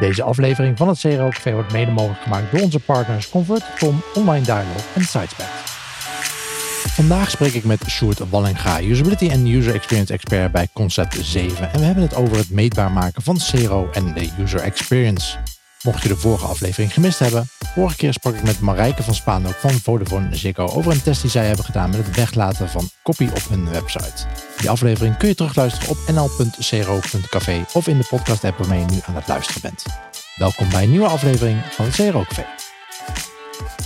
Deze aflevering van het CRO Café wordt mede mogelijk gemaakt door onze partners Convert.com, Online Dialog en Sidespect. Vandaag spreek ik met Sjoerd Wallinga, Usability en User Experience Expert bij Concept 7. En we hebben het over het meetbaar maken van CRO en de User Experience. Mocht je de vorige aflevering gemist hebben, vorige keer sprak ik met Marijke van Spaanhoek van Vodafone Ziggo over een test die zij hebben gedaan met het weglaten van copy op hun website. Die aflevering kun je terugluisteren op nl.cro.café of in de podcast app waarmee je nu aan het luisteren bent. Welkom bij een nieuwe aflevering van het CRO Café.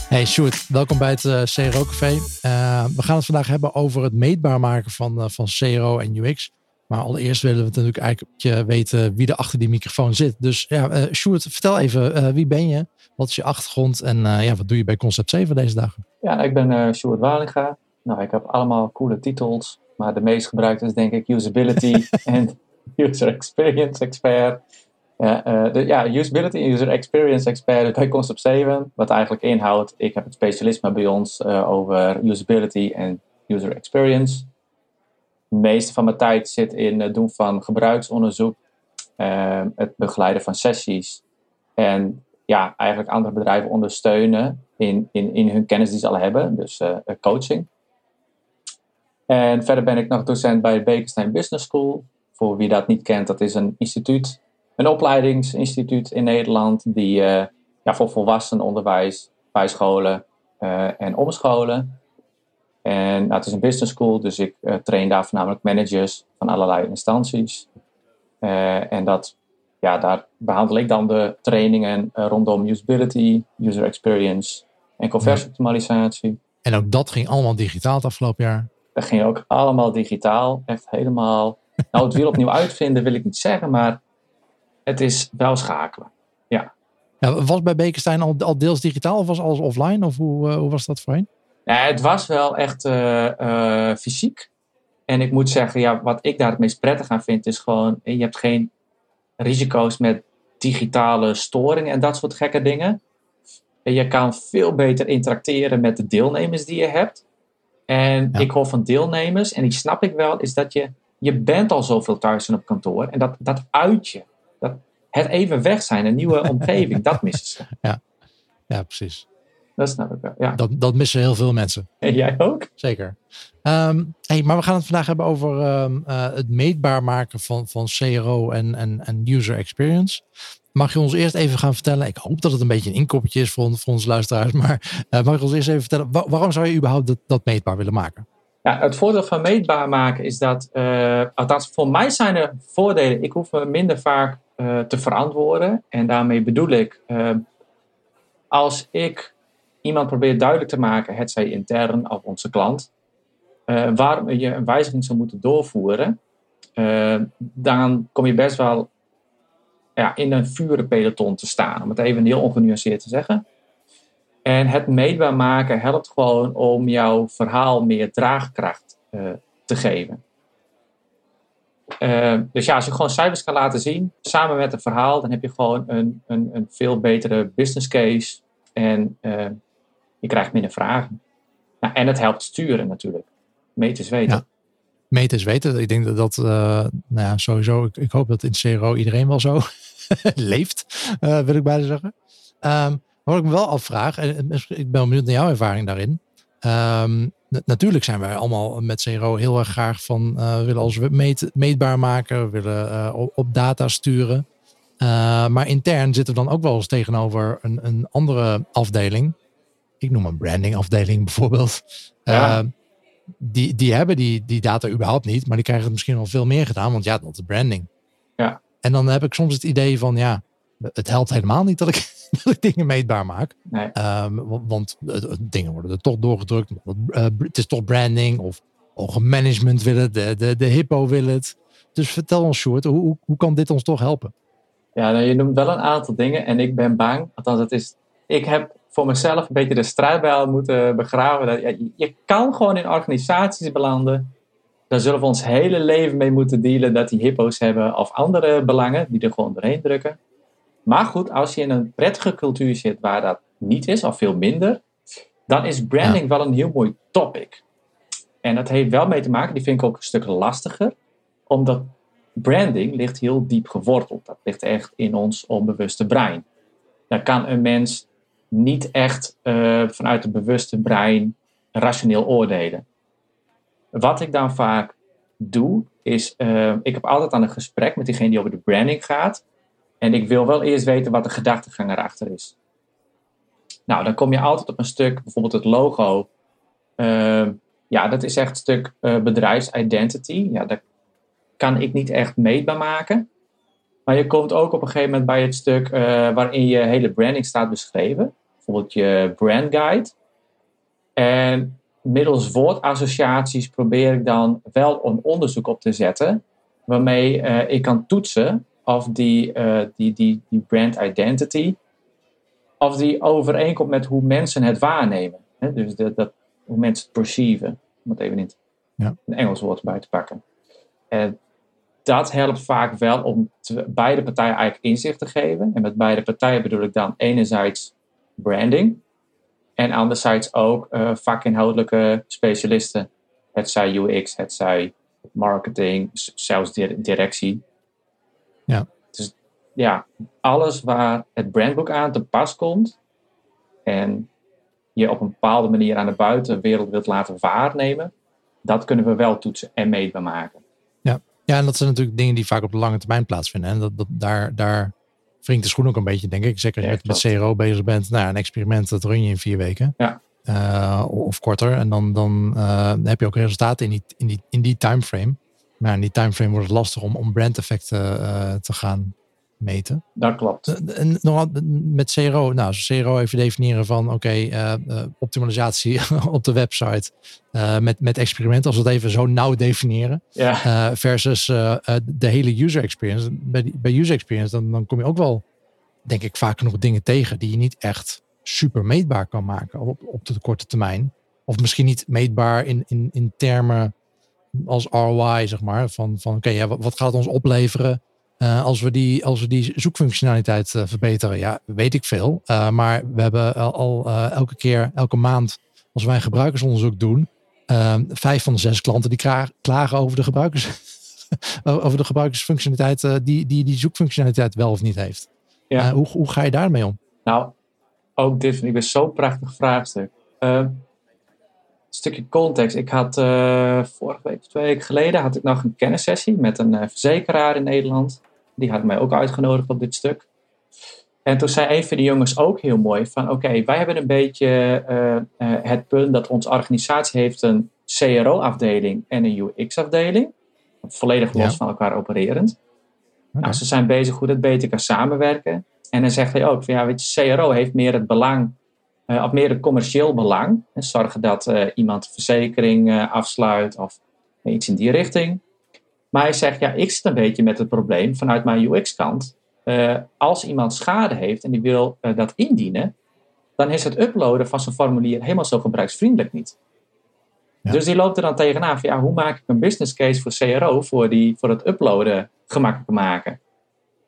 Hey Sjoerd, welkom bij het uh, CRO Café. Uh, we gaan het vandaag hebben over het meetbaar maken van, uh, van CRO en UX. Maar allereerst willen we natuurlijk eigenlijk weten wie er achter die microfoon zit. Dus ja, uh, Sjoerd, vertel even, wie ben je? Wat is je achtergrond? En ja, wat doe je bij Concept 7 deze dagen? Ja, ik ben Sjoerd Walinga. Nou, ik heb allemaal coole titels. Maar de meest gebruikte is denk ik Usability en User Experience Expert. Ja, de, ja, Usability en User Experience Expert bij Concept 7. Wat eigenlijk inhoudt, ik heb het specialisme bij ons over Usability en User Experience de meeste van mijn tijd zit in het doen van gebruiksonderzoek, uh, het begeleiden van sessies en ja, eigenlijk andere bedrijven ondersteunen in, in, in hun kennis die ze al hebben, dus uh, coaching. En verder ben ik nog docent bij Bekenstein Business School. Voor wie dat niet kent, dat is een instituut, een opleidingsinstituut in Nederland die uh, ja, voor volwassenenonderwijs, bijscholen en omscholen. En nou, het is een business school, dus ik uh, train daar voornamelijk managers van allerlei instanties. En dat, ja, daar behandel ik dan de trainingen rondom usability, user experience en conversieoptimalisatie. En ook dat ging allemaal digitaal het afgelopen jaar? Dat ging ook allemaal digitaal, echt helemaal. Nou, het wiel opnieuw uitvinden wil ik niet zeggen, maar het is wel schakelen. Ja. ja was bij Bekenstein al, al deels digitaal of was alles offline? Of hoe, hoe was dat voorheen? Ja, het was wel echt uh, uh, fysiek. En ik moet zeggen, ja, wat ik daar het meest prettig aan vind, is gewoon, je hebt geen risico's met digitale storingen en dat soort gekke dingen. En je kan veel beter interacteren met de deelnemers die je hebt. En ja. ik hoor van deelnemers, en die snap ik wel, is dat je, je bent al zoveel thuis en op kantoor. En dat, dat uit je. Dat, het even weg zijn, een nieuwe omgeving, dat missen ze. Ja, ja precies. Dat snap ik wel. Ja. Dat, dat missen heel veel mensen. En jij ook? Zeker. Um, hey, maar we gaan het vandaag hebben over um, uh, het meetbaar maken van, van CRO en, en, en user experience. Mag je ons eerst even gaan vertellen, ik hoop dat het een beetje een inkoppertje is voor, voor onze luisteraars, maar uh, mag je ons eerst even vertellen, wa waarom zou je überhaupt dat, dat meetbaar willen maken? Ja, het voordeel van meetbaar maken is dat, uh, althans voor mij zijn er voordelen. Ik hoef me minder vaak te verantwoorden en daarmee bedoel ik, als ik iemand probeert duidelijk te maken, het zij intern of onze klant, waarom je een wijziging zou moeten doorvoeren, dan kom je best wel ja, in een vurenpeloton te staan, om het even heel ongenuanceerd te zeggen. En het meetbaar maken helpt gewoon om jouw verhaal meer draagkracht uh, te geven. dus ja, als je gewoon cijfers kan laten zien, samen met het verhaal, dan heb je gewoon een, een, een veel betere business case. En je krijgt minder vragen. Nou, en het helpt sturen natuurlijk. Meten is weten. Ja. Is weten. Ik denk dat dat, nou ja, sowieso, ik, ik, hoop dat in CRO iedereen wel zo leeft, uh, wil ik bijna zeggen. Um, wat ik me wel afvraag, en ik ben benieuwd naar jouw ervaring daarin. Um, natuurlijk zijn wij allemaal met CRO heel erg graag van, uh, we willen ons meet, meetbaar maken, we willen op, op, data sturen. maar intern zitten we dan ook wel eens tegenover een, een andere afdeling ik noem een brandingafdeling bijvoorbeeld. Ja. Uh, die, die hebben die, die data überhaupt niet, maar die krijgen het misschien wel veel meer gedaan, want ja, dat is branding. Ja. En dan heb ik soms het idee van, ja, het helpt helemaal niet dat ik, dat ik dingen meetbaar maak. Nee. Um, want uh, dingen worden er toch doorgedrukt. Uh, het is toch branding of management wil het, de, de, de hippo wil het. Dus vertel ons, Short, hoe, hoe kan dit ons toch helpen? Ja, nou, je noemt wel een aantal dingen en ik ben bang. Althans, het is, ik heb voor mezelf een beetje de strijdbijl moeten begraven. Dat, ja, je kan gewoon in organisaties belanden. Daar zullen we ons hele leven mee moeten dealen dat die hippo's hebben of andere belangen die er gewoon doorheen drukken. Maar goed, als je in een prettige cultuur zit waar dat niet is, of veel minder, dan is branding wel een heel mooi topic. En dat heeft wel mee te maken, die vind ik ook een stuk lastiger, omdat branding ligt heel diep geworteld. Dat ligt echt in ons onbewuste brein. Daar kan een mens niet echt uh, vanuit het bewuste brein rationeel oordelen. Wat ik dan vaak doe, is uh, ik heb altijd aan een gesprek met diegene die over de branding gaat. En ik wil wel eerst weten wat de gedachtegang erachter is. Nou, dan kom je altijd op een stuk, bijvoorbeeld het logo. Uh, ja, dat is echt een stuk uh, bedrijfsidentity. Ja, dat kan ik niet echt meetbaar maken. Maar je komt ook op een gegeven moment bij het stuk uh, waarin je hele branding staat beschreven. Bijvoorbeeld je brand guide. En middels woordassociaties probeer ik dan wel een onderzoek op te zetten. Waarmee uh, ik kan toetsen of die, die, die, die brand identity of die overeenkomt met hoe mensen het waarnemen. Hè? Dus dat, dat, hoe mensen het perceiven. Om het even in ja. een Engels woord bij te pakken. En dat helpt vaak wel om beide partijen eigenlijk inzicht te geven. En met beide partijen bedoel ik dan enerzijds branding. En anderzijds ook uh, vakinhoudelijke specialisten. Het zij UX, het zij marketing, zelfs directie. Ja ja, alles waar het brandboek aan te pas komt en je op een bepaalde manier aan de buitenwereld wilt laten waarnemen, dat kunnen we wel toetsen en meetbaar maken. Ja. ja, en dat zijn natuurlijk dingen die vaak op de lange termijn plaatsvinden. En dat, dat, daar, daar wringt de schoen ook een beetje, denk ik. Zeker als je met, met CRO bezig bent. Nou, een experiment, dat run je in vier weken. Ja. Uh, of korter. En dan, dan uh, heb je ook resultaten in die, in die, in die timeframe. Maar in die timeframe wordt het lastig om, om brand effecten uh, te gaan meten. Dat klopt. En nog met CRO, nou, CRO even definiëren van oké, okay, uh, eh, optimalisatie op de website uh, met, met experimenten, als we het even zo nauw definiëren, ja. uh, versus de hele user experience. Bij, bij user experience, dan, dan kom je ook wel, denk ik, vaak nog dingen tegen die je niet echt super meetbaar kan maken op, op de korte termijn. Of misschien niet meetbaar in, in, in termen als ROI, zeg maar, van, van oké, okay, ja, wat, wat gaat het ons opleveren? Uh, als, we die, als we die zoekfunctionaliteit uh, verbeteren, ja, weet ik veel. Uh, maar we hebben al, al elke keer, elke maand, als wij gebruikersonderzoek doen, vijf van de zes klanten die klagen over de gebruikers. over de gebruikersfunctionaliteit die, die die zoekfunctionaliteit wel of niet heeft. Ja. hoe, hoe ga je daarmee om? Nou, ook dit vind ik zo'n prachtig vraagstuk. een stukje context. Ik had vorige week, twee weken geleden, had ik nog een kennissessie met een verzekeraar in Nederland. Die had mij ook uitgenodigd op dit stuk. En toen zei een van de jongens ook heel mooi van oké, wij hebben een beetje uh, uh, het punt dat onze organisatie heeft een CRO-afdeling en een UX-afdeling. Volledig los van elkaar opererend. Okay. Nou, ze zijn bezig hoe dat beter kan samenwerken. En dan zegt hij ook van ja, weet je, CRO heeft meer het belang, uh, of meer het commercieel belang. En zorgen dat iemand verzekering afsluit of iets in die richting. Maar hij zegt, ja, ik zit een beetje met het probleem vanuit mijn UX-kant. Uh, eh, als iemand schade heeft en die wil uh, dat indienen, dan is het uploaden van zijn formulier helemaal zo gebruiksvriendelijk niet. Ja. Dus die loopt er dan tegenaan van, ja, hoe maak ik een business case voor CRO voor, die, voor het uploaden gemakkelijk maken?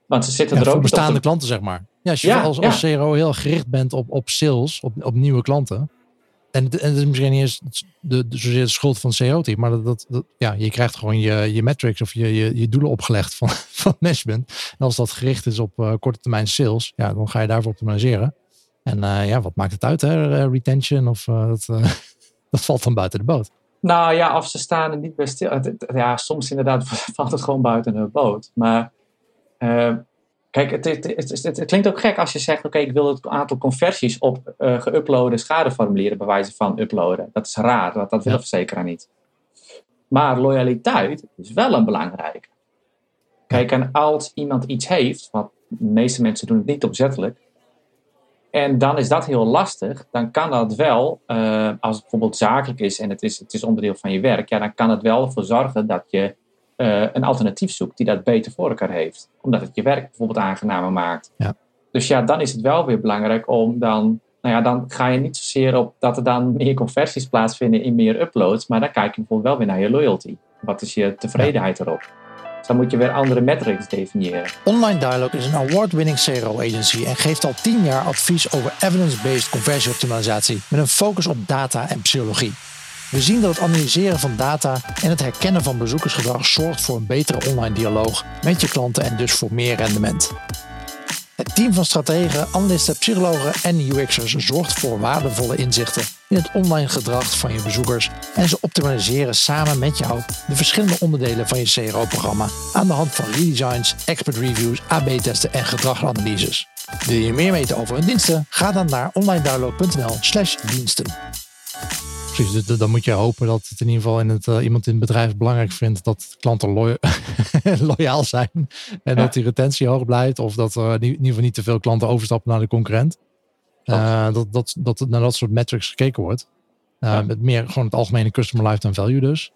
Want ze zitten ja, er ook voor bestaande klanten, zeg maar. Ja, als je ja, als, als CRO heel gericht bent op, op sales, op, op nieuwe klanten, en en het is misschien niet eens de, de, zozeer de schuld van CO-team, maar dat, dat, ja, je krijgt gewoon je, je metrics of je, je, je doelen opgelegd van, van management. En als dat gericht is op uh, korte termijn sales, ja, dan ga je daarvoor optimaliseren. En uh, ja, wat maakt het uit, hè? Eh, retention of dat, dat valt dan buiten de boot. Nou ja, of ze staan er niet bij stil. Ja, soms inderdaad valt het gewoon buiten de boot. Maar Kijk, het, het, het, klinkt ook gek als je zegt: Oké, ik wil het aantal conversies op uh, geüploade schadeformulieren bij wijze van uploaden. Dat is raar, dat, dat wil ja. verzekeraar niet. Maar loyaliteit is wel een belangrijke. Kijk, en als iemand iets heeft, wat de meeste mensen doen het niet opzettelijk, en dan is dat heel lastig, dan kan dat wel, uh, als het bijvoorbeeld zakelijk is en het is, het is onderdeel van je werk, ja, dan kan het wel ervoor zorgen dat je uh, een alternatief zoekt die dat beter voor elkaar heeft. Omdat het je werk bijvoorbeeld aangenamer maakt. Ja. Dus ja, dan is het wel weer belangrijk om dan, nou ja, dan ga je niet zozeer op dat er dan meer conversies plaatsvinden in meer uploads, maar dan kijk je bijvoorbeeld wel weer naar je loyalty. Wat is je tevredenheid ja. erop? Dus dan moet je weer andere metrics definiëren. Online Dialogue is een award-winning CRO agency en geeft al 10 jaar advies over evidence-based conversieoptimalisatie met een focus op data en psychologie. We zien dat het analyseren van data en het herkennen van bezoekersgedrag zorgt voor een betere online dialoog met je klanten en dus voor meer rendement. Het team van strategen, analisten, psychologen en UX'ers zorgt voor waardevolle inzichten in het online gedrag van je bezoekers en ze optimaliseren samen met jou de verschillende onderdelen van je CRO-programma aan de hand van redesigns, expert reviews, AB-testen en gedragsanalyses. Wil je meer weten over hun diensten? Ga dan naar onlinedownload.nl/slash Precies, dan moet je hopen dat het in ieder geval in het, uh, iemand in het bedrijf belangrijk vindt dat klanten loy loyaal zijn. En dat die retentie hoog blijft. Of dat er in ieder geval niet te veel klanten overstappen naar de concurrent. Uh, dat, dat, dat naar dat soort metrics gekeken wordt. Uh, ja. Met meer gewoon het algemene customer lifetime value dus.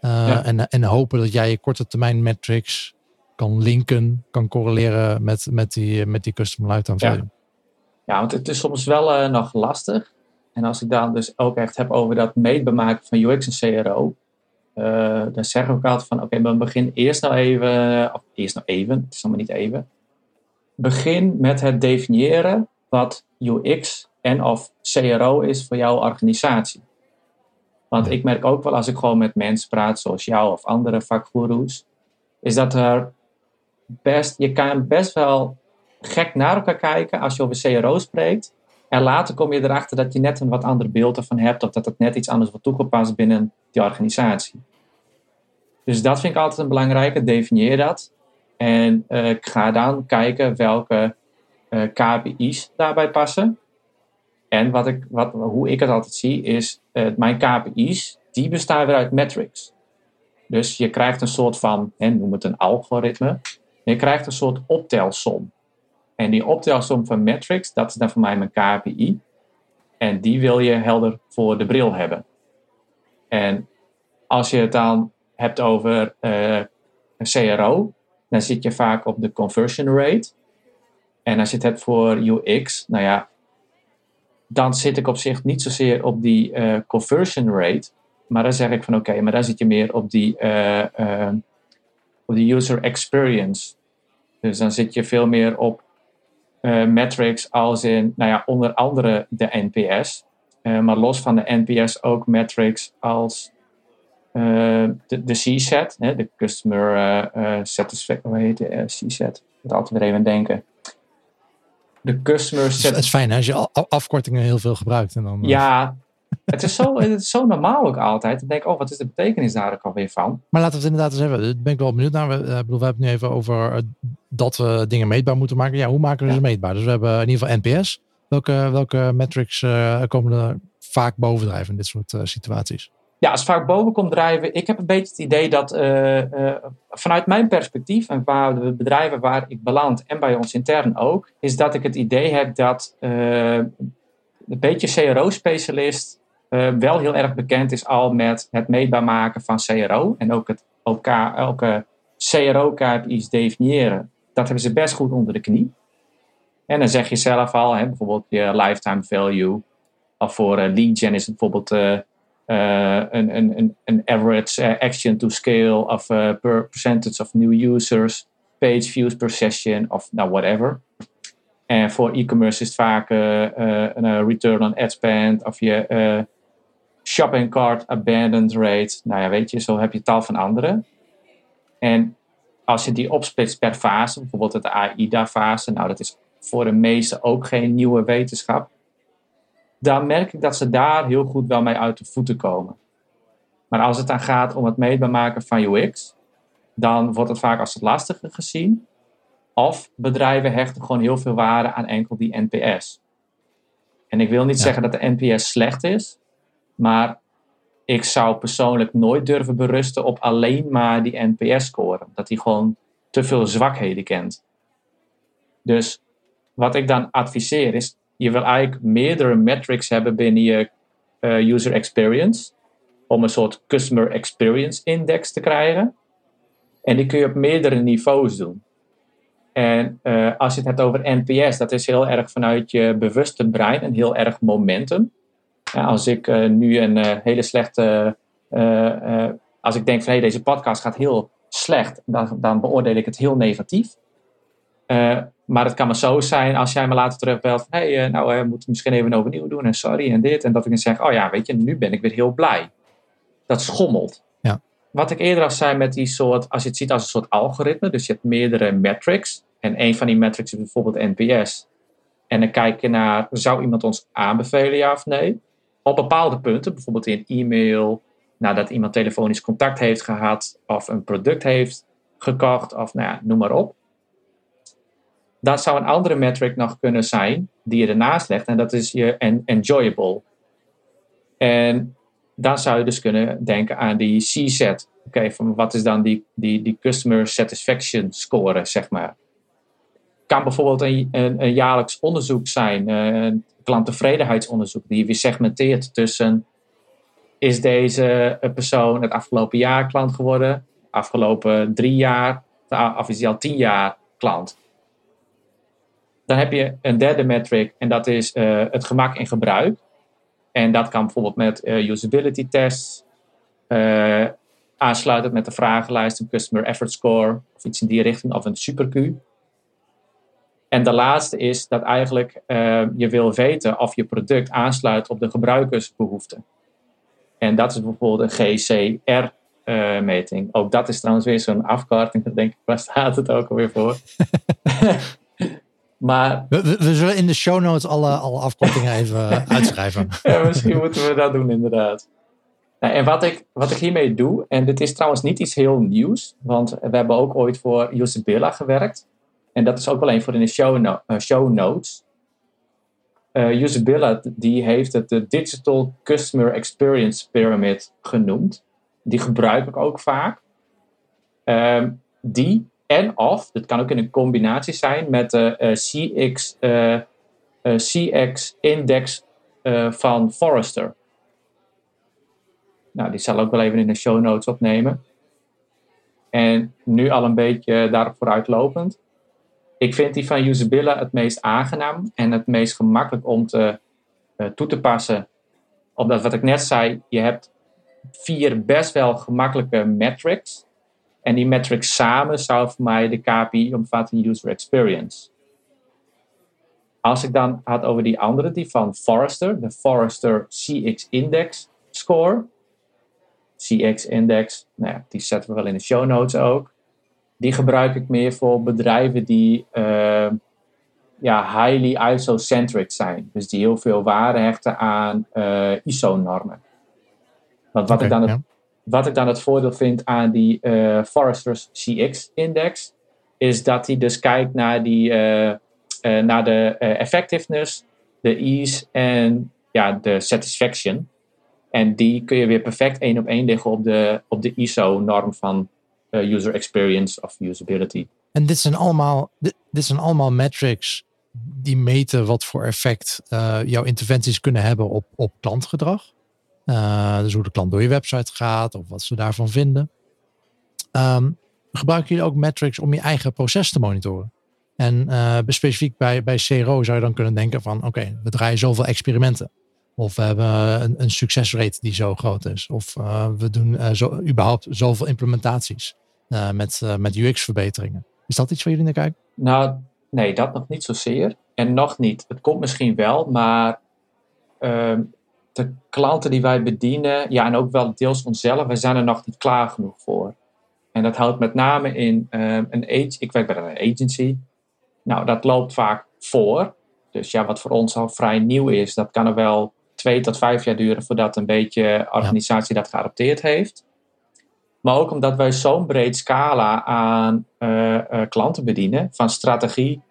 Ja. en, en hopen dat jij je korte termijn metrics kan linken, kan correleren met, met, die, met die customer lifetime value. Ja, ja want het is soms wel nog lastig. En als ik dan dus ook echt heb over dat meetbemaken van UX en CRO, uh, dan zeg ik ook altijd van oké, okay, maar begin eerst nou even, of eerst nou even, het is allemaal niet even. Begin met het definiëren wat UX en of CRO is voor jouw organisatie. Want ik merk ook wel als ik gewoon met mensen praat, zoals jou of andere vakgoeroes, is dat er best, je kan best wel gek naar elkaar kijken als je over CRO spreekt. En later kom je erachter dat je net een wat ander beeld ervan hebt, of dat het net iets anders wordt toegepast binnen die organisatie. Dus dat vind ik altijd een belangrijke, definieer dat. En uh, ga dan kijken welke eh, KPI's daarbij passen. En wat ik, wat, hoe ik het altijd zie is, uh, mijn KPI's, die bestaan weer uit metrics. Dus je krijgt een soort van, hè, noem het een algoritme, je krijgt een soort optelsom. En die optelsom van metrics, dat is dan voor mij mijn KPI. En die wil je helder voor de bril hebben. En als je het dan hebt over uh, een CRO, dan zit je vaak op de conversion rate. En als je het hebt voor UX, nou ja, dan zit ik op zich niet zozeer op die uh, conversion rate. Maar dan zeg ik van oké, maar dan zit je meer op die, uh, op die user experience. Dus dan zit je veel meer op uh, metrics als in, nou ja, onder andere de NPS. Uh, maar los van de NPS ook metrics als uh, de, de C-set, de Customer Satisfaction, hoe heet de C-set? Ik moet altijd weer even denken. De Customer Satisfaction. Het is fijn hè, als je afkortingen heel veel gebruikt. En dan, ja, het is, zo, het is zo normaal ook altijd. Dan denk ik, oh, wat is de betekenis daar ook alweer van? Maar laten we het inderdaad eens hebben. Daar ben ik wel benieuwd naar. We, bedoel, we hebben het nu even over dat we dingen meetbaar moeten maken. Ja, hoe maken we ze meetbaar? Dus we hebben in ieder geval NPS. Welke, welke metrics uh, komen er vaak bovendrijven in dit soort uh, situaties? Ja, als vaak boven komt drijven. Ik heb een beetje het idee dat uh, vanuit mijn perspectief en waar de bedrijven waar ik beland en bij ons intern ook, is dat ik het idee heb dat een beetje CRO-specialist wel heel erg bekend is al met het meetbaar maken van CRO en ook het elkaar, elke CRO-KPI's definiëren dat hebben ze best goed onder de knie. En dan zeg je zelf al, hè, bijvoorbeeld je lifetime value. Of voor uh, lead gen is het bijvoorbeeld uh, uh, een, een, een average action to scale of per percentage of new users, page views per session of nou whatever. En voor e-commerce is het vaak een return on ad spend of je shopping cart abandoned rate. Nou ja, weet je, zo heb je tal van andere. En als je die opsplitst per fase, bijvoorbeeld het AIDA-fase, nou dat is voor de meesten ook geen nieuwe wetenschap, dan merk ik dat ze daar heel goed wel mee uit de voeten komen. Maar als het dan gaat om het meetbaar maken van UX, dan wordt het vaak als het lastiger gezien. Of bedrijven hechten gewoon heel veel waarde aan enkel die NPS. En ik wil niet zeggen dat de NPS slecht is, maar ik zou persoonlijk nooit durven berusten op alleen maar die NPS-score. Dat die gewoon te veel zwakheden kent. Dus wat ik dan adviseer is, je wil eigenlijk meerdere metrics hebben binnen je uh, user experience. Om een soort customer experience index te krijgen. En die kun je op meerdere niveaus doen. En uh, als je het hebt over NPS, dat is heel erg vanuit je bewuste brein en heel erg momentum. Ja, als ik uh, nu een uh, hele slechte. Uh, als ik denk van hey, deze podcast gaat heel slecht, dan, dan beoordeel ik het heel negatief. maar het kan maar zo zijn als jij me later terugbelt van hey, nou we moeten misschien even overnieuw doen en sorry en dit. En dat ik dan zeg, oh ja, weet je, nu ben ik weer heel blij. dat schommelt. Ja. Wat ik eerder al zei met die soort, als je het ziet als een soort algoritme, dus je hebt meerdere metrics. En een van die metrics is bijvoorbeeld NPS. En dan kijk je naar, zou iemand ons aanbevelen, ja of nee? Op bepaalde punten, bijvoorbeeld in e-mail, nadat iemand telefonisch contact heeft gehad, of een product heeft gekocht, of nou ja, noem maar op. Dat zou een andere metric nog kunnen zijn, die je ernaast legt, en dat is je enjoyable. En dan zou je dus kunnen denken aan die C-set. Oké, van wat is dan die, die, die customer satisfaction score, zeg maar. Kan bijvoorbeeld een, een, jaarlijks onderzoek zijn, eh, klanttevredenheidsonderzoek, die je weer segmenteert tussen is deze persoon het afgelopen jaar klant geworden, afgelopen drie jaar, of is hij al tien jaar klant. Dan heb je een derde metric en dat is uh, het gemak in gebruik. En dat kan bijvoorbeeld met uh, usability tests, uh, aansluiten met de vragenlijst, een customer effort score of iets in die richting, of een super Q. En de laatste is dat eigenlijk uh, je wil weten of je product aansluit op de gebruikersbehoeften. En dat is bijvoorbeeld een GCR-meting. Ook dat is trouwens weer zo'n afkorting. Dan denk ik, waar staat het ook alweer voor? Maar, we, we, zullen in de show notes alle, alle afkortingen even uitschrijven. ja, misschien moeten we dat doen, inderdaad. Nou, en wat ik, wat ik hiermee doe, en dit is trouwens niet iets heel nieuws, want we hebben ook ooit voor Usabilla gewerkt. En dat is ook wel een voor in de show, uh, show notes. Uh, Usabilla die heeft het de Digital Customer Experience Pyramid genoemd. Die gebruik ik ook vaak. Um, die en of, dat kan ook in een combinatie zijn met de CX, CX index van Forrester. Nou, die zal ook wel even in de show notes opnemen. En nu al een beetje daarop vooruitlopend. Ik vind die van Usabilla het meest aangenaam en het meest gemakkelijk om te, toe te passen. Omdat wat ik net zei, je hebt vier best wel gemakkelijke metrics en die metrics samen zou voor mij de KPI omvatten user experience. Als ik dan had over die andere, die van Forrester, de Forrester CX Index score. CX Index, nou ja, die zetten we wel in de show notes ook. Die gebruik ik meer voor bedrijven die uh, ja, highly ISO-centric zijn. Dus die heel veel waarde hechten aan uh, ISO-normen. Want wat okay, ik dan het ja wat ik dan het voordeel vind aan die uh, Forrester's CX-index, is dat hij dus kijkt naar, die, uh, naar de effectiveness, de ease en ja, de satisfaction. En die kun je weer perfect één op één leggen op de, op de ISO-norm van user experience of usability. En dit zijn allemaal, dit, zijn allemaal metrics die meten wat voor effect jouw interventies kunnen hebben op, op klantgedrag. Uh, dus hoe de klant door je website gaat of wat ze daarvan vinden. Um, gebruiken jullie ook metrics om je eigen proces te monitoren? En specifiek bij, bij CRO zou je dan kunnen denken van oké, we draaien zoveel experimenten. Of we hebben een, een succesrate die zo groot is. Of uh, we doen zo, überhaupt zoveel implementaties met, met UX-verbeteringen. Is dat iets waar jullie naar kijken? Nou, nee, dat nog niet zozeer. En nog niet. Het komt misschien wel, maar ehm, de klanten die wij bedienen, ja, en ook wel deels onszelf, we zijn er nog niet klaar genoeg voor. En dat houdt met name in um, een ik werk bij een agency. Nou, dat loopt vaak voor. Dus ja, wat voor ons al vrij nieuw is, dat kan er wel twee tot vijf jaar duren voordat een beetje organisatie dat geadopteerd heeft. Maar ook omdat wij zo'n breed scala aan uh, uh, klanten bedienen, van strategie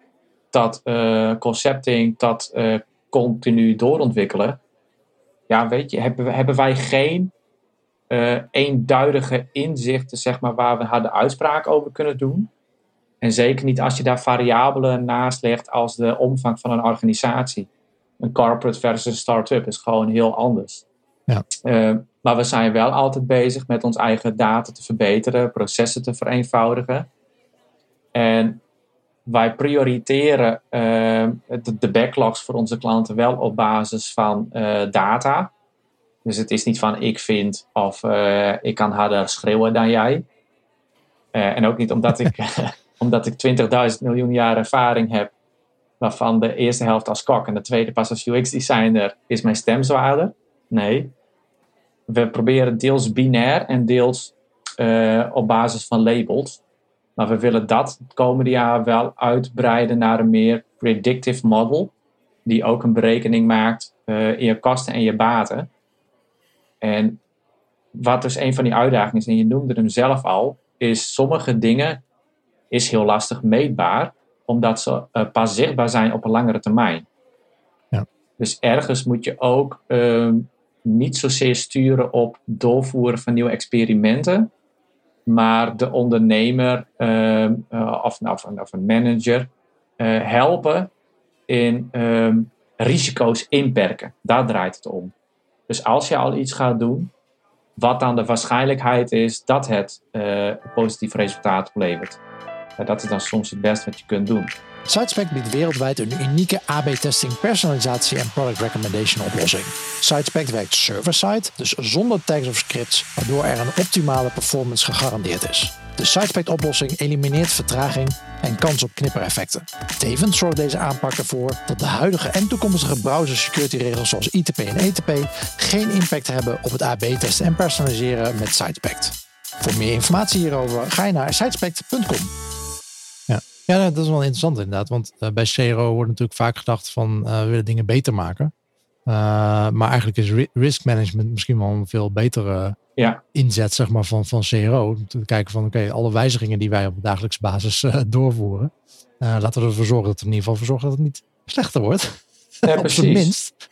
tot uh, concepting tot continu doorontwikkelen, ja, weet je, hebben, hebben wij geen eenduidige inzichten, zeg maar, waar we harde uitspraak over kunnen doen. En zeker niet als je daar variabelen naast legt als de omvang van een organisatie. Een corporate versus een start-up is gewoon heel anders. Ja. Uh, maar we zijn wel altijd bezig met ons eigen data te verbeteren, processen te vereenvoudigen. En wij prioriteren uh, de, de, backlogs voor onze klanten wel op basis van uh, data. Dus het is niet van ik vind of ik kan harder schreeuwen dan jij. en ook niet omdat ik, omdat ik 20.000 miljoen jaar ervaring heb, waarvan de eerste helft als kok en de tweede pas als UX-designer is mijn stem zwaarder. Nee. we proberen deels binair en deels op basis van labels. Maar we willen dat het komende jaar wel uitbreiden naar een meer predictive model. Die ook een berekening maakt in je kosten en je baten. En wat dus een van die uitdagingen is, en je noemde hem zelf al, is sommige dingen is heel lastig meetbaar, omdat ze uh, pas zichtbaar zijn op een langere termijn. Ja. Dus ergens moet je ook uh, niet zozeer sturen op doorvoeren van nieuwe experimenten, maar de ondernemer uh, of, of, of, een manager uh, helpen in ehm, risico's inperken. Daar draait het om. Dus als je al iets gaat doen, wat dan de waarschijnlijkheid is dat het een positief resultaat oplevert. Dat is dan soms het beste wat je kunt doen. Sitespec biedt wereldwijd een unieke AB-testing, personalisatie en product recommendation oplossing. Sitespec werkt server-side, dus zonder tags of scripts, waardoor er een optimale performance gegarandeerd is. De Sitespec oplossing elimineert vertraging en kans op knippereffecten. Tevens zorgt deze aanpak ervoor dat de huidige en toekomstige browser security regels zoals ITP en ETP geen impact hebben op het AB-testen en personaliseren met Sitespect. Voor meer informatie hierover ga je naar sitespect.com. Ja. ja, dat is wel interessant inderdaad, want uh, bij CRO wordt natuurlijk vaak gedacht van uh, we willen dingen beter maken. Uh, maar eigenlijk is risk management misschien wel een veel betere ja. inzet zeg maar, van, van CRO. Om te kijken van oké, alle wijzigingen die wij op dagelijkse basis uh, doorvoeren. Laten we ervoor zorgen dat we in ieder geval voor zorgen dat het niet slechter wordt. Ja, op zijn minst.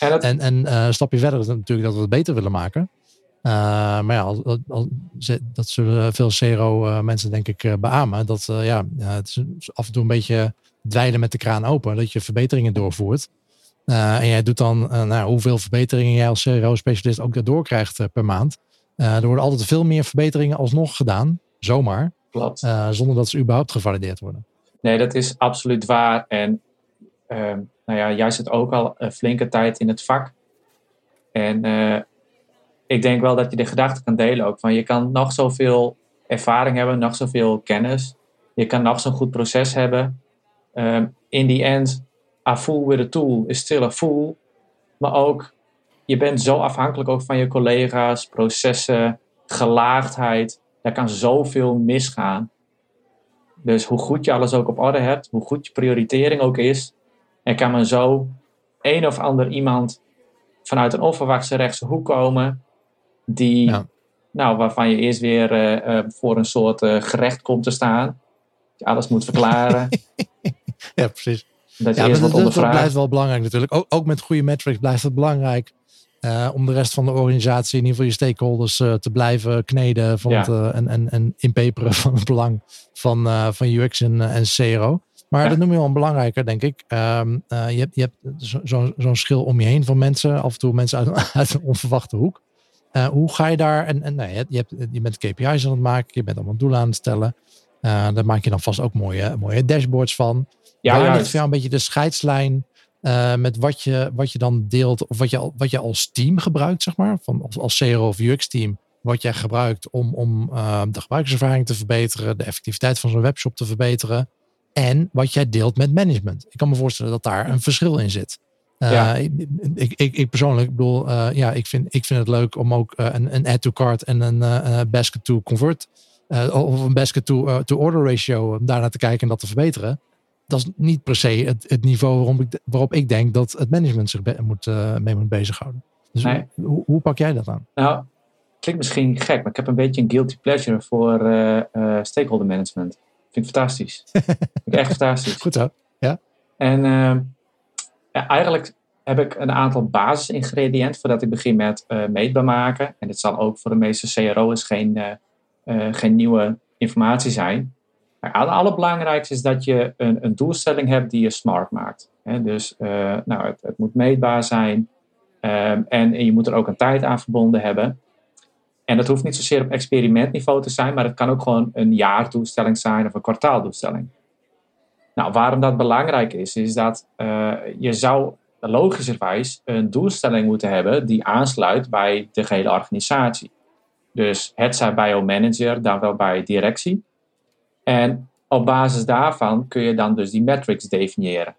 en dat... en, en een stapje verder is natuurlijk dat we het beter willen maken. Maar ja, al, al, dat zullen veel CRO mensen denk ik beamen. Dat ja, het is af en toe een beetje dweilen met de kraan open. Dat je verbeteringen doorvoert. Uh, en jij doet dan uh, nou, hoeveel verbeteringen jij als CRO-specialist ook daardoor krijgt uh, per maand. er worden altijd veel meer verbeteringen alsnog gedaan, zomaar. Klopt. zonder dat ze überhaupt gevalideerd worden. Nee, dat is absoluut waar. En ehm, nou ja, jij zit ook al een flinke tijd in het vak. En ik denk wel dat je de gedachte kan delen ook. Van je kan nog zoveel ervaring hebben, nog zoveel kennis. Je kan nog zo'n goed proces hebben. Ehm, in die end a fool with a tool is still a fool. Maar ook, je bent zo afhankelijk ook van je collega's, processen, gelaagdheid. Daar kan zoveel misgaan. Dus hoe goed je alles ook op orde hebt, hoe goed je prioritering ook is, en kan men zo een of ander iemand vanuit een onverwachte rechtse hoek komen, die, nou, waarvan je eerst weer uh, uh, voor een soort uh, gerecht komt te staan. Je alles moet verklaren. ja, precies. Dat ja, dat, dat, blijft wel belangrijk natuurlijk. Ook, ook met goede metrics blijft het belangrijk. Uh, om de rest van de organisatie, in ieder geval je stakeholders, uh, te blijven kneden van het, uh, en, en, en inpeperen van het belang van, van UX en, en CRO. Maar dat noem je wel een belangrijker, denk ik. Um, je hebt, je hebt zo'n zo schil om je heen van mensen, af en toe mensen uit, uit een onverwachte hoek. Hoe ga je daar, en, en nee, je, hebt, je bent KPI's aan het maken, je bent allemaal doelen aan het stellen. daar maak je dan vast ook mooie, mooie dashboards van. Ja, Waar ligt voor jou een beetje de scheidslijn uh, met wat je, wat je dan deelt, of wat je, wat je als team gebruikt, zeg maar, van, als, als CRO of UX-team, wat jij gebruikt om, om uh, de gebruikerservaring te verbeteren, de effectiviteit van zo'n webshop te verbeteren, en wat jij deelt met management. Ik kan me voorstellen dat daar een verschil in zit. Uh, ja. ik, ik, ik, persoonlijk bedoel, ja, ik vind, ik vind het leuk om ook een, een add to cart en een basket to convert, of een basket to, to order ratio, daarna te kijken en dat te verbeteren dat is niet per se het, het niveau waarop ik, waarop ik denk dat het management zich moet, mee moet bezighouden. Dus hoe, hoe, pak jij dat aan? Nou, klinkt misschien gek, maar ik heb een beetje een guilty pleasure voor stakeholder management. Vind ik fantastisch. vind ik echt fantastisch. Goed zo, ja. En eigenlijk heb ik een aantal basisingrediënten voordat ik begin met meetbaar maken. En dit zal ook voor de meeste CRO's geen, geen nieuwe informatie zijn. Het allerbelangrijkste is dat je een, een doelstelling hebt die je smart maakt. dus nou, het, het, moet meetbaar zijn um, en, je moet er ook een tijd aan verbonden hebben. En dat hoeft niet zozeer op experimentniveau te zijn, maar het kan ook gewoon een jaardoelstelling zijn of een kwartaaldoelstelling. Nou, waarom dat belangrijk is, is dat uh, je zou logischerwijs een doelstelling moeten hebben die aansluit bij de gehele organisatie. Dus het zij bij jouw manager, dan wel bij directie. En op basis daarvan kun je dan dus die metrics definiëren.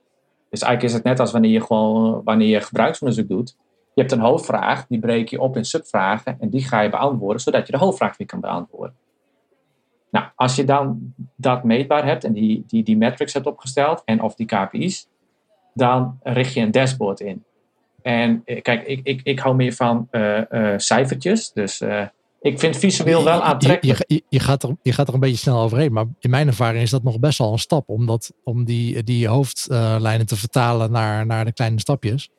Dus eigenlijk is het net als wanneer je gewoon wanneer je gebruiksonderzoek doet. Je Je hebt een hoofdvraag, die breek je op in subvragen en die ga je beantwoorden, zodat je de hoofdvraag weer kan beantwoorden. Nou, als je dan dat meetbaar hebt en die, die, die metrics hebt opgesteld en of die KPI's, dan richt je een dashboard in. En eh, kijk, ik, ik, ik hou meer van uh, cijfertjes. Dus uh, ik vind visueel wel aantrekkelijk. Je, je, je, gaat er, je gaat er een beetje snel overheen. Maar in mijn ervaring is dat nog best wel een stap. Om, dat, om die, die hoofdlijnen te vertalen naar, naar de kleine stapjes.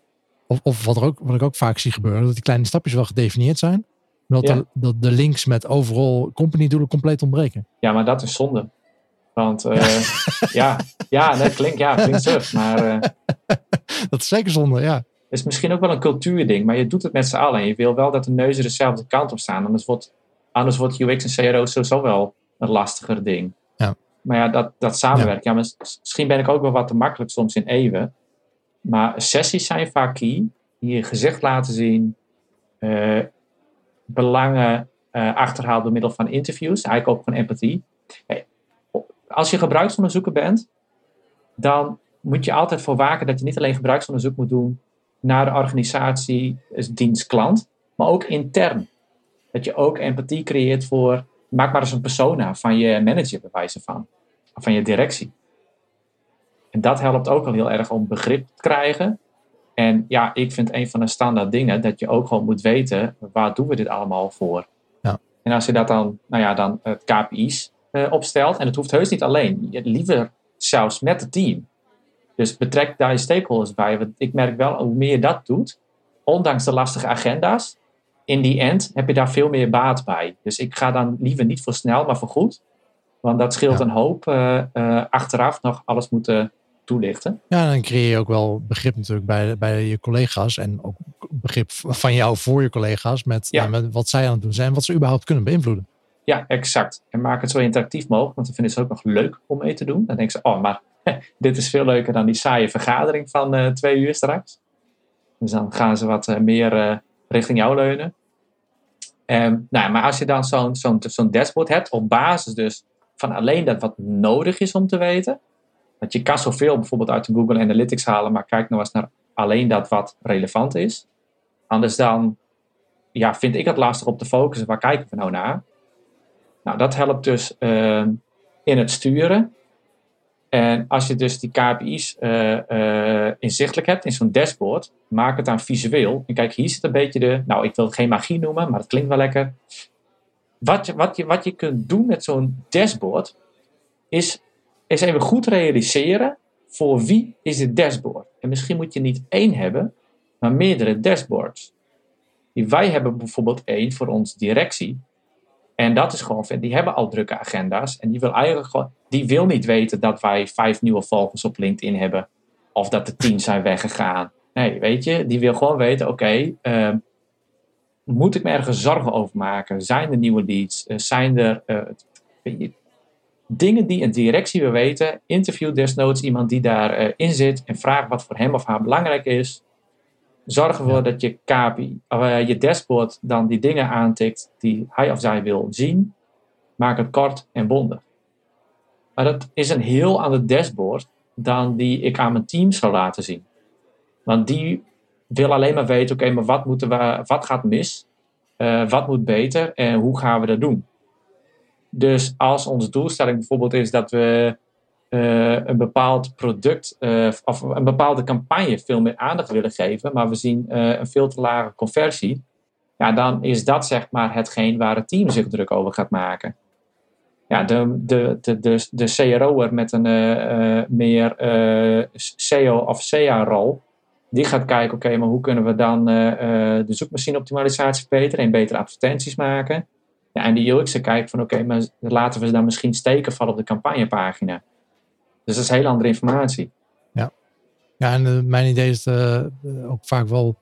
Of, of wat, er ook, wat ik ook vaak zie gebeuren. Dat die kleine stapjes wel gedefinieerd zijn. Dat, de, dat de links met overal company doelen compleet ontbreken. Ja, maar dat is zonde. Want uh, ja, ja, dat klinkt, ja, klinkt maar... Uh, dat is zeker zonde, ja. Het is misschien ook wel een cultuurding, maar je doet het met z'n allen. En je wil wel dat de neuzen dezelfde kant op staan. Anders wordt, anders wordt UX en CRO sowieso wel een lastiger ding. Ja. Maar ja, dat, dat samenwerken. Ja. misschien ben ik ook wel wat te makkelijk soms in eeuwen. Maar sessies zijn vaak key. Die je gezicht laten zien. Uh, belangen uh, achterhaalt door middel van interviews. Eigenlijk ook van empathie. als je gebruiksonderzoeker bent, dan moet je altijd voor waken dat je niet alleen gebruiksonderzoek moet doen naar de organisatie, dus dienst klant, maar ook intern. Dat je ook empathie creëert voor, maak maar eens een persona van je manager bij wijze van, of van je directie. En dat helpt ook al heel erg om begrip te krijgen. En ja, ik vind een van de standaard dingen dat je ook gewoon moet weten, waar doen we dit allemaal voor? Ja. En als je dat dan, nou ja, dan het KPI's uh, opstelt, en het hoeft heus niet alleen, liever zelfs met het team. Dus betrek daar je stakeholders bij. Want ik merk wel, hoe meer je dat doet, ondanks de lastige agenda's, in die end heb je daar veel meer baat bij. Dus ik ga dan liever niet voor snel, maar voor goed. Want dat scheelt een hoop uh, uh, achteraf nog alles moeten toelichten. Ja, dan creëer je ook wel begrip natuurlijk bij, bij je collega's. En ook begrip van jou voor je collega's met, ja. met wat zij aan het doen zijn. En wat ze überhaupt kunnen beïnvloeden. Ja, exact. En maak het zo interactief mogelijk. Want dan vinden ze het ook nog leuk om mee te doen. Dan denken ze, oh, maar dit is veel leuker dan die saaie vergadering van uh, twee uur straks. Dus dan gaan ze wat uh, meer uh, richting jou leunen. Um, nou, maar als je dan zo'n zo'n zo'n dashboard hebt, op basis dus van alleen dat wat nodig is om te weten. Want je kan zoveel bijvoorbeeld uit de Google Analytics halen, maar kijk nou eens naar alleen dat wat relevant is. Anders dan ja, vind ik het lastig om te focussen. Waar kijken we nou naar? Nou, dat helpt dus uh, in het sturen. En als je dus die KPI's uh, uh, inzichtelijk hebt in zo'n dashboard, maak het dan visueel. En kijk, hier zit een beetje de, nou ik wil het geen magie noemen, maar het klinkt wel lekker. Wat wat je, wat je kunt doen met zo'n dashboard, is, is even goed realiseren voor wie is het dashboard. En misschien moet je niet één hebben, maar meerdere dashboards. Wij hebben bijvoorbeeld één voor onze directie. En dat is gewoon, die hebben al drukke agenda's. En die wil eigenlijk gewoon, die wil niet weten dat wij vijf nieuwe volgers op LinkedIn hebben. Of dat er tien zijn weggegaan. Nee, weet je, die wil gewoon weten, oké, uh, moet ik me ergens zorgen over maken? Zijn er nieuwe leads? Uh, zijn er uh, dingen die een directie wil weten? Interview desnoods iemand die daarin in zit en vraag wat voor hem of haar belangrijk is. Zorg ervoor dat je KPI, uh, je dashboard dan die dingen aantikt die hij of zij wil zien. Maak het kort en bondig. Maar dat is een heel ander dashboard dan die ik aan mijn team zou laten zien. Want die wil alleen maar weten, oké, maar wat, moeten we, wat gaat mis? Uh, wat moet beter en hoe gaan we dat doen? Dus als onze doelstelling bijvoorbeeld is dat we uh, een bepaald product uh, of een bepaalde campagne veel meer aandacht willen geven, maar we zien uh, een veel te lage conversie, ja, dan is dat zeg maar hetgeen waar het team zich druk over gaat maken. Ja, de, de, de, de, de CRO'er met een meer SEO of CA-rol, die gaat kijken, oké, maar hoe kunnen we dan de zoekmachine-optimalisatie verbeteren en betere advertenties maken? Ja, en die UX'er kijkt van, oké, okay, maar laten we ze dan misschien steken vallen op de campagnepagina. Dus dat is hele andere informatie. Ja, ja en uh, mijn idee is uh, ook vaak wel.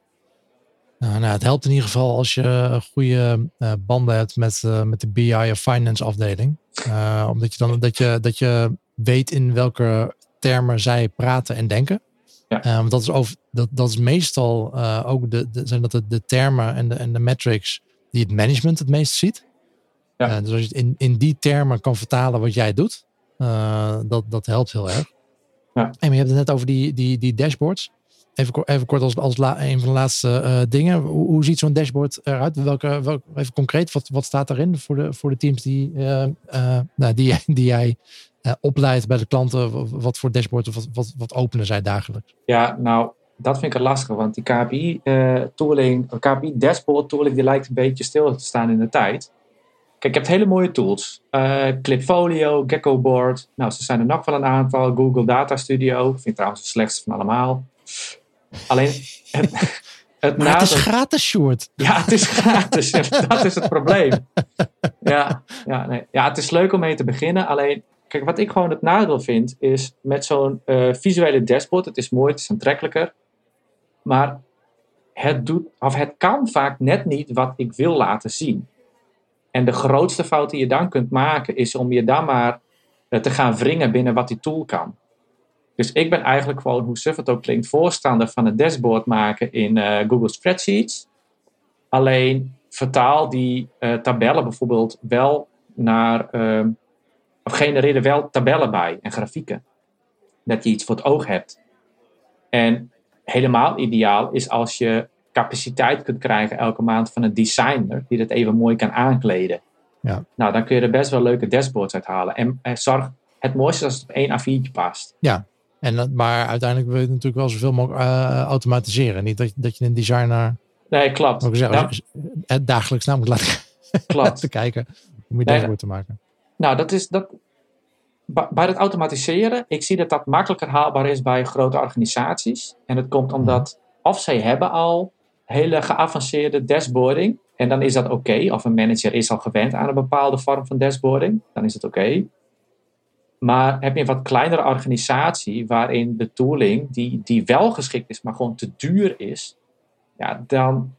Nou, nou, het helpt in ieder geval als je goede uh, banden hebt met, met de BI of finance afdeling. omdat je dan dat je, dat je weet in welke termen zij praten en denken. Ja. want dat is, over, dat, dat is meestal ook de, de, zijn dat de, de termen en de, en de metrics die het management het meest ziet. Ja. dus als je het in, in die termen kan vertalen wat jij doet, uh, dat, dat helpt heel erg. Ja. En je hebt het net over die, die, die dashboards. even, even kort als, als een van de laatste uh, dingen. Hoe, hoe ziet zo'n dashboard eruit? Welke, welke, even concreet, wat, wat staat daarin voor de, voor de teams die, nou, die, die jij opleidt bij de klanten? Wat voor dashboard of wat, wat, wat openen zij dagelijks? Ja, nou, dat vind ik het lastig, want die KPI-tooling, KPI-dashboard-tooling, die lijkt een beetje stil te staan in de tijd. Kijk, je hebt hele mooie tools. Uh, Clipfolio, Geckoboard. Nou, ze zijn er nog wel een aantal. Google Data Studio. Ik vind het trouwens het slechtste van allemaal. Alleen, het, het, het is gratis, short. Ja, het is gratis. dat is het probleem. Ja, ja, nee. ja, het is leuk om mee te beginnen. Alleen, kijk, wat ik gewoon het nadeel vind, is met zo'n uh, visuele dashboard. Het is mooi, het is aantrekkelijker. Maar het, doet, of het kan vaak net niet wat ik wil laten zien. En de grootste fout die je dan kunt maken is om je dan maar eh, te gaan wringen binnen wat die tool kan. Dus ik ben eigenlijk gewoon, hoe suf het ook klinkt, voorstander van een dashboard maken in uh, Google Spreadsheets. Alleen vertaal die uh, tabellen bijvoorbeeld wel naar, uh, of genereer er wel tabellen bij en grafieken. Dat je iets voor het oog hebt. En helemaal ideaal is als je capaciteit kunt krijgen elke maand van een designer die dat even mooi kan aankleden. Ja. Nou, dan kun je er best wel leuke dashboards uit halen. En eh, zorg, het mooiste is als het op één A4'tje past. Ja, en, maar uiteindelijk wil je natuurlijk wel zoveel mogelijk uh, automatiseren. Niet dat, dat je een designer... Nee, klopt. Zeggen, nou, het dagelijks na moet laten, klopt. te kijken om je dashboard te maken. Nou, dat is... Dat, bij het automatiseren, ik zie dat dat makkelijker haalbaar is bij grote organisaties. En dat komt omdat of zij hebben al hele geavanceerde dashboarding. En dan is dat oké. Of een manager is al gewend aan een bepaalde vorm van dashboarding. Dan is het oké. Maar heb je een wat kleinere organisatie waarin de tooling die, die wel geschikt is, maar gewoon te duur is. Ja, dan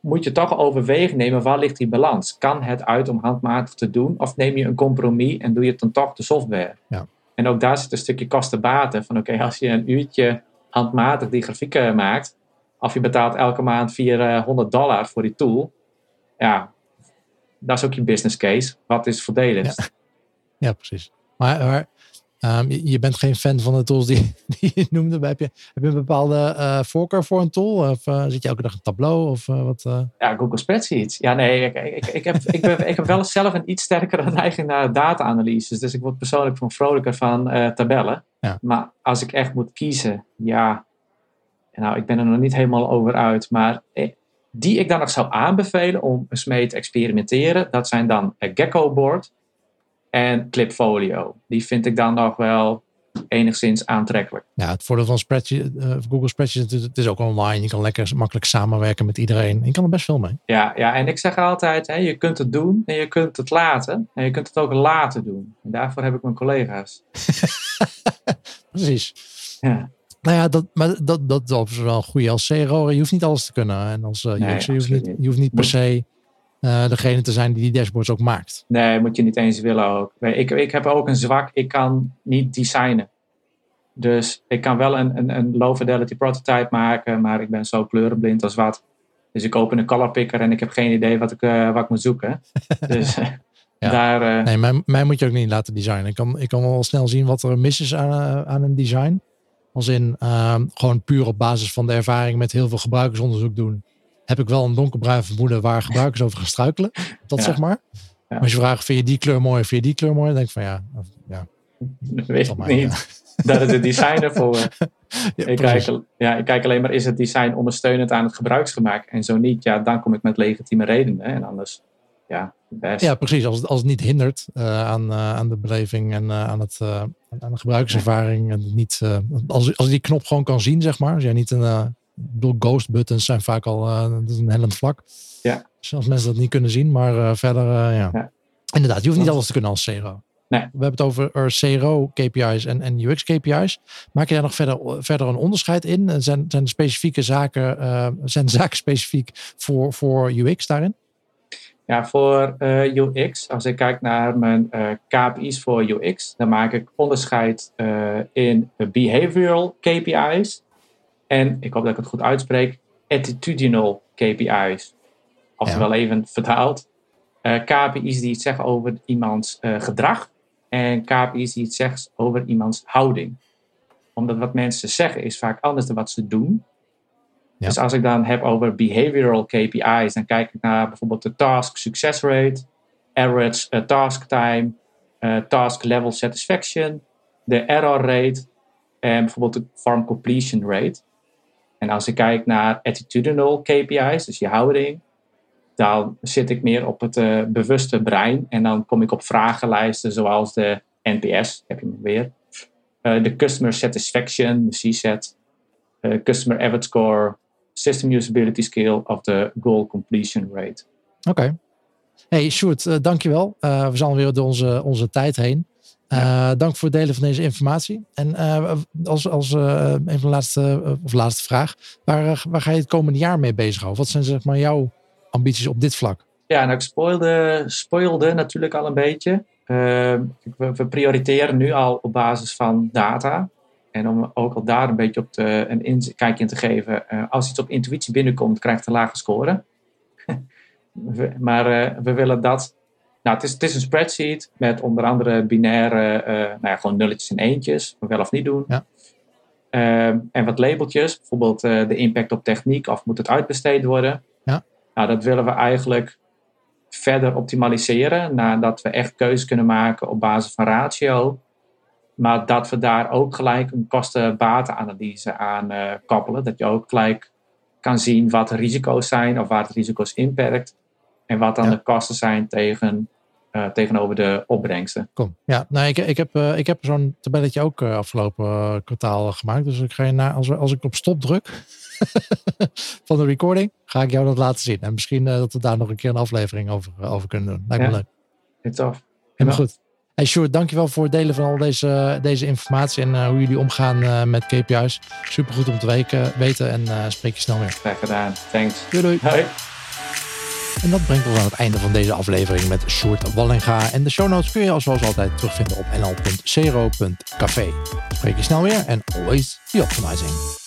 moet je toch overwegen nemen waar ligt die balans. Kan het uit om handmatig te doen? Of neem je een compromis en doe je het dan toch de software? Ja. En ook daar zit een stukje kosten-baten. Van oké, als je een uurtje handmatig die grafieken maakt, of je betaalt elke maand 400 dollar voor die tool. Ja, dat is ook je business case. Wat is voordelig? Ja. ja, precies. Maar, maar um, je bent geen fan van de tools die, die je noemde. Heb je, heb je een bepaalde uh, voorkeur voor een tool? Of uh, zit je elke dag een tableau? Of, uh, wat, Ja, Google Spreadsheets. Ja, nee, ik, ik, ik, heb, ik, ben, ik heb wel zelf een iets sterkere neiging naar data-analyses. Dus ik word persoonlijk van vrolijker van tabellen. Ja. Maar als ik echt moet kiezen, ja, nou, ik ben er nog niet helemaal over uit, maar eh, die ik dan nog zou aanbevelen om eens mee te experimenteren, dat zijn dan Gecko Board en Clipfolio. Die vind ik dan nog wel enigszins aantrekkelijk. Ja, het voordeel van spreadsheet, uh, Google Spreadsheet, het is ook online. Je kan lekker makkelijk samenwerken met iedereen. Je kan er best veel mee. Ja, ja en ik zeg altijd, hè, je kunt het doen en je kunt het laten. En je kunt het ook laten doen. En daarvoor heb ik mijn collega's. Precies. Ja. Nou ja, dat, maar dat, dat, dat is wel een goede als CRO. Je hoeft niet alles te kunnen. En als uh, nee, je, hoeft niet, je hoeft niet per se uh, degene te zijn die die dashboards ook maakt. Nee, moet je niet eens willen ook. Ik, ik heb ook een zwak. Ik kan niet designen. Dus ik kan wel een, een, een low fidelity prototype maken, maar ik ben zo kleurenblind als wat. Dus ik open een color picker en ik heb geen idee wat ik, uh, wat ik moet zoeken. dus ja. daar... nee, mij, mij, moet je ook niet laten designen. Ik kan, ik kan wel snel zien wat er mis is aan, aan een design. Als in ehm, gewoon puur op basis van de ervaring met heel veel gebruikersonderzoek doen. Heb ik wel een donkerbruin vermoeden waar gebruikers over gaan struikelen. Dat zeg maar. Ja. als je vraagt, vind je die kleur mooi, vind je die kleur mooi? Dan denk ik van ja, ja. Dat weet ik niet. Daar is de designer voor. ik, kijk, ja, ik kijk alleen maar, is het design ondersteunend aan het gebruiksgemak? En zo niet, ja, dan kom ik met legitieme redenen. En anders ja, best. Ja, precies. Als het, als het niet hindert uh, aan, uh, aan de beleving en uh, aan, het, aan de gebruikservaring. En niet, als, als die knop gewoon kan zien, zeg maar. Als jij niet een. bedoel, ghost buttons zijn vaak al een hellend vlak. Ja. Dus als mensen dat niet kunnen zien, maar verder, ja. ja. Inderdaad, je hoeft niet alles te kunnen als CRO. Nee. We hebben het over CRO KPI's en, en UX KPI's. Maak je daar nog verder, verder een onderscheid in? Zijn, zijn specifieke zaken, zijn zaken specifiek voor, voor UX daarin? Ja, voor uh, eh, UX, als ik kijk naar mijn uh, eh, KPI's voor UX, dan maak ik onderscheid uh, in behavioral KPI's en, ik hoop dat ik het goed uitspreek, attitudinal KPI's. Oftewel ja. even vertaald. KPI's die iets zeggen over iemands gedrag en KPI's die iets zeggen over iemands houding. Omdat wat mensen zeggen is vaak anders dan wat ze doen. Dus als ik dan heb over behavioral KPI's, dan kijk ik naar bijvoorbeeld de task success rate, average uh, task time, uh, task level satisfaction, de error rate en bijvoorbeeld de farm completion rate. En als ik kijk naar attitudinal KPI's, dus je houding, dan zit ik meer op het uh, bewuste brein. En dan kom ik op vragenlijsten zoals de NPS, heb je hem weer. De Customer Satisfaction, de CSAT. Uh, customer Average Score, System Usability Scale of de Goal Completion Rate. Oké. Okay. Hey Sjoerd, dankjewel. we zijn alweer door onze, onze tijd heen. Ja. dank voor het delen van deze informatie. En als, als een van de laatste, of laatste vraag, waar, waar ga je het komende jaar mee bezighouden? Wat zijn zeg maar jouw ambities op dit vlak? Ja, nou, ik spoilde, spoilde natuurlijk al een beetje. Uh, we, we, prioriteren nu al op basis van data. En om ook al daar een beetje op te, een in, kijkje in te geven. Uh, als iets op intuïtie binnenkomt, krijgt het een lage score. maar uh, we willen dat. Nou, het is, het is een spreadsheet met onder andere binaire, uh, nou ja, gewoon nulletjes en eentjes. Wel of niet doen. Ja. Ehm, en wat labeltjes, bijvoorbeeld de impact op techniek of moet het uitbesteed worden. Nou, dat willen we eigenlijk verder optimaliseren, nadat we echt keuzes kunnen maken op basis van ratio. Maar dat we daar ook gelijk een kosten-batenanalyse aan uh, koppelen. Dat je ook gelijk kan zien wat de risico's zijn of waar het risico's inperkt. En wat dan de kosten zijn tegen, uh, tegenover de opbrengsten. Kom, ja, nou, ik, ik heb, uh, ik heb zo'n tabelletje ook afgelopen kwartaal gemaakt. Dus ik ga je na, als, als ik op stop druk, van de recording, ga ik jou dat laten zien. En misschien dat we daar nog een keer een aflevering over, over kunnen doen. Lijkt me ja. leuk. Het tof. Helemaal goed. Hey Sjoerd, dankjewel voor het delen van al deze, deze informatie en uh, hoe jullie omgaan uh, met KPI's. Supergoed om te weken, weten en uh, spreek je snel weer. Graag gedaan. Thanks. Doei doei. Hoi. En dat brengt ons aan het einde van deze aflevering met Sjoerd Wallinga. En de show notes kun je zoals altijd terugvinden op nl.cero.café. Spreek je snel weer en always be optimizing.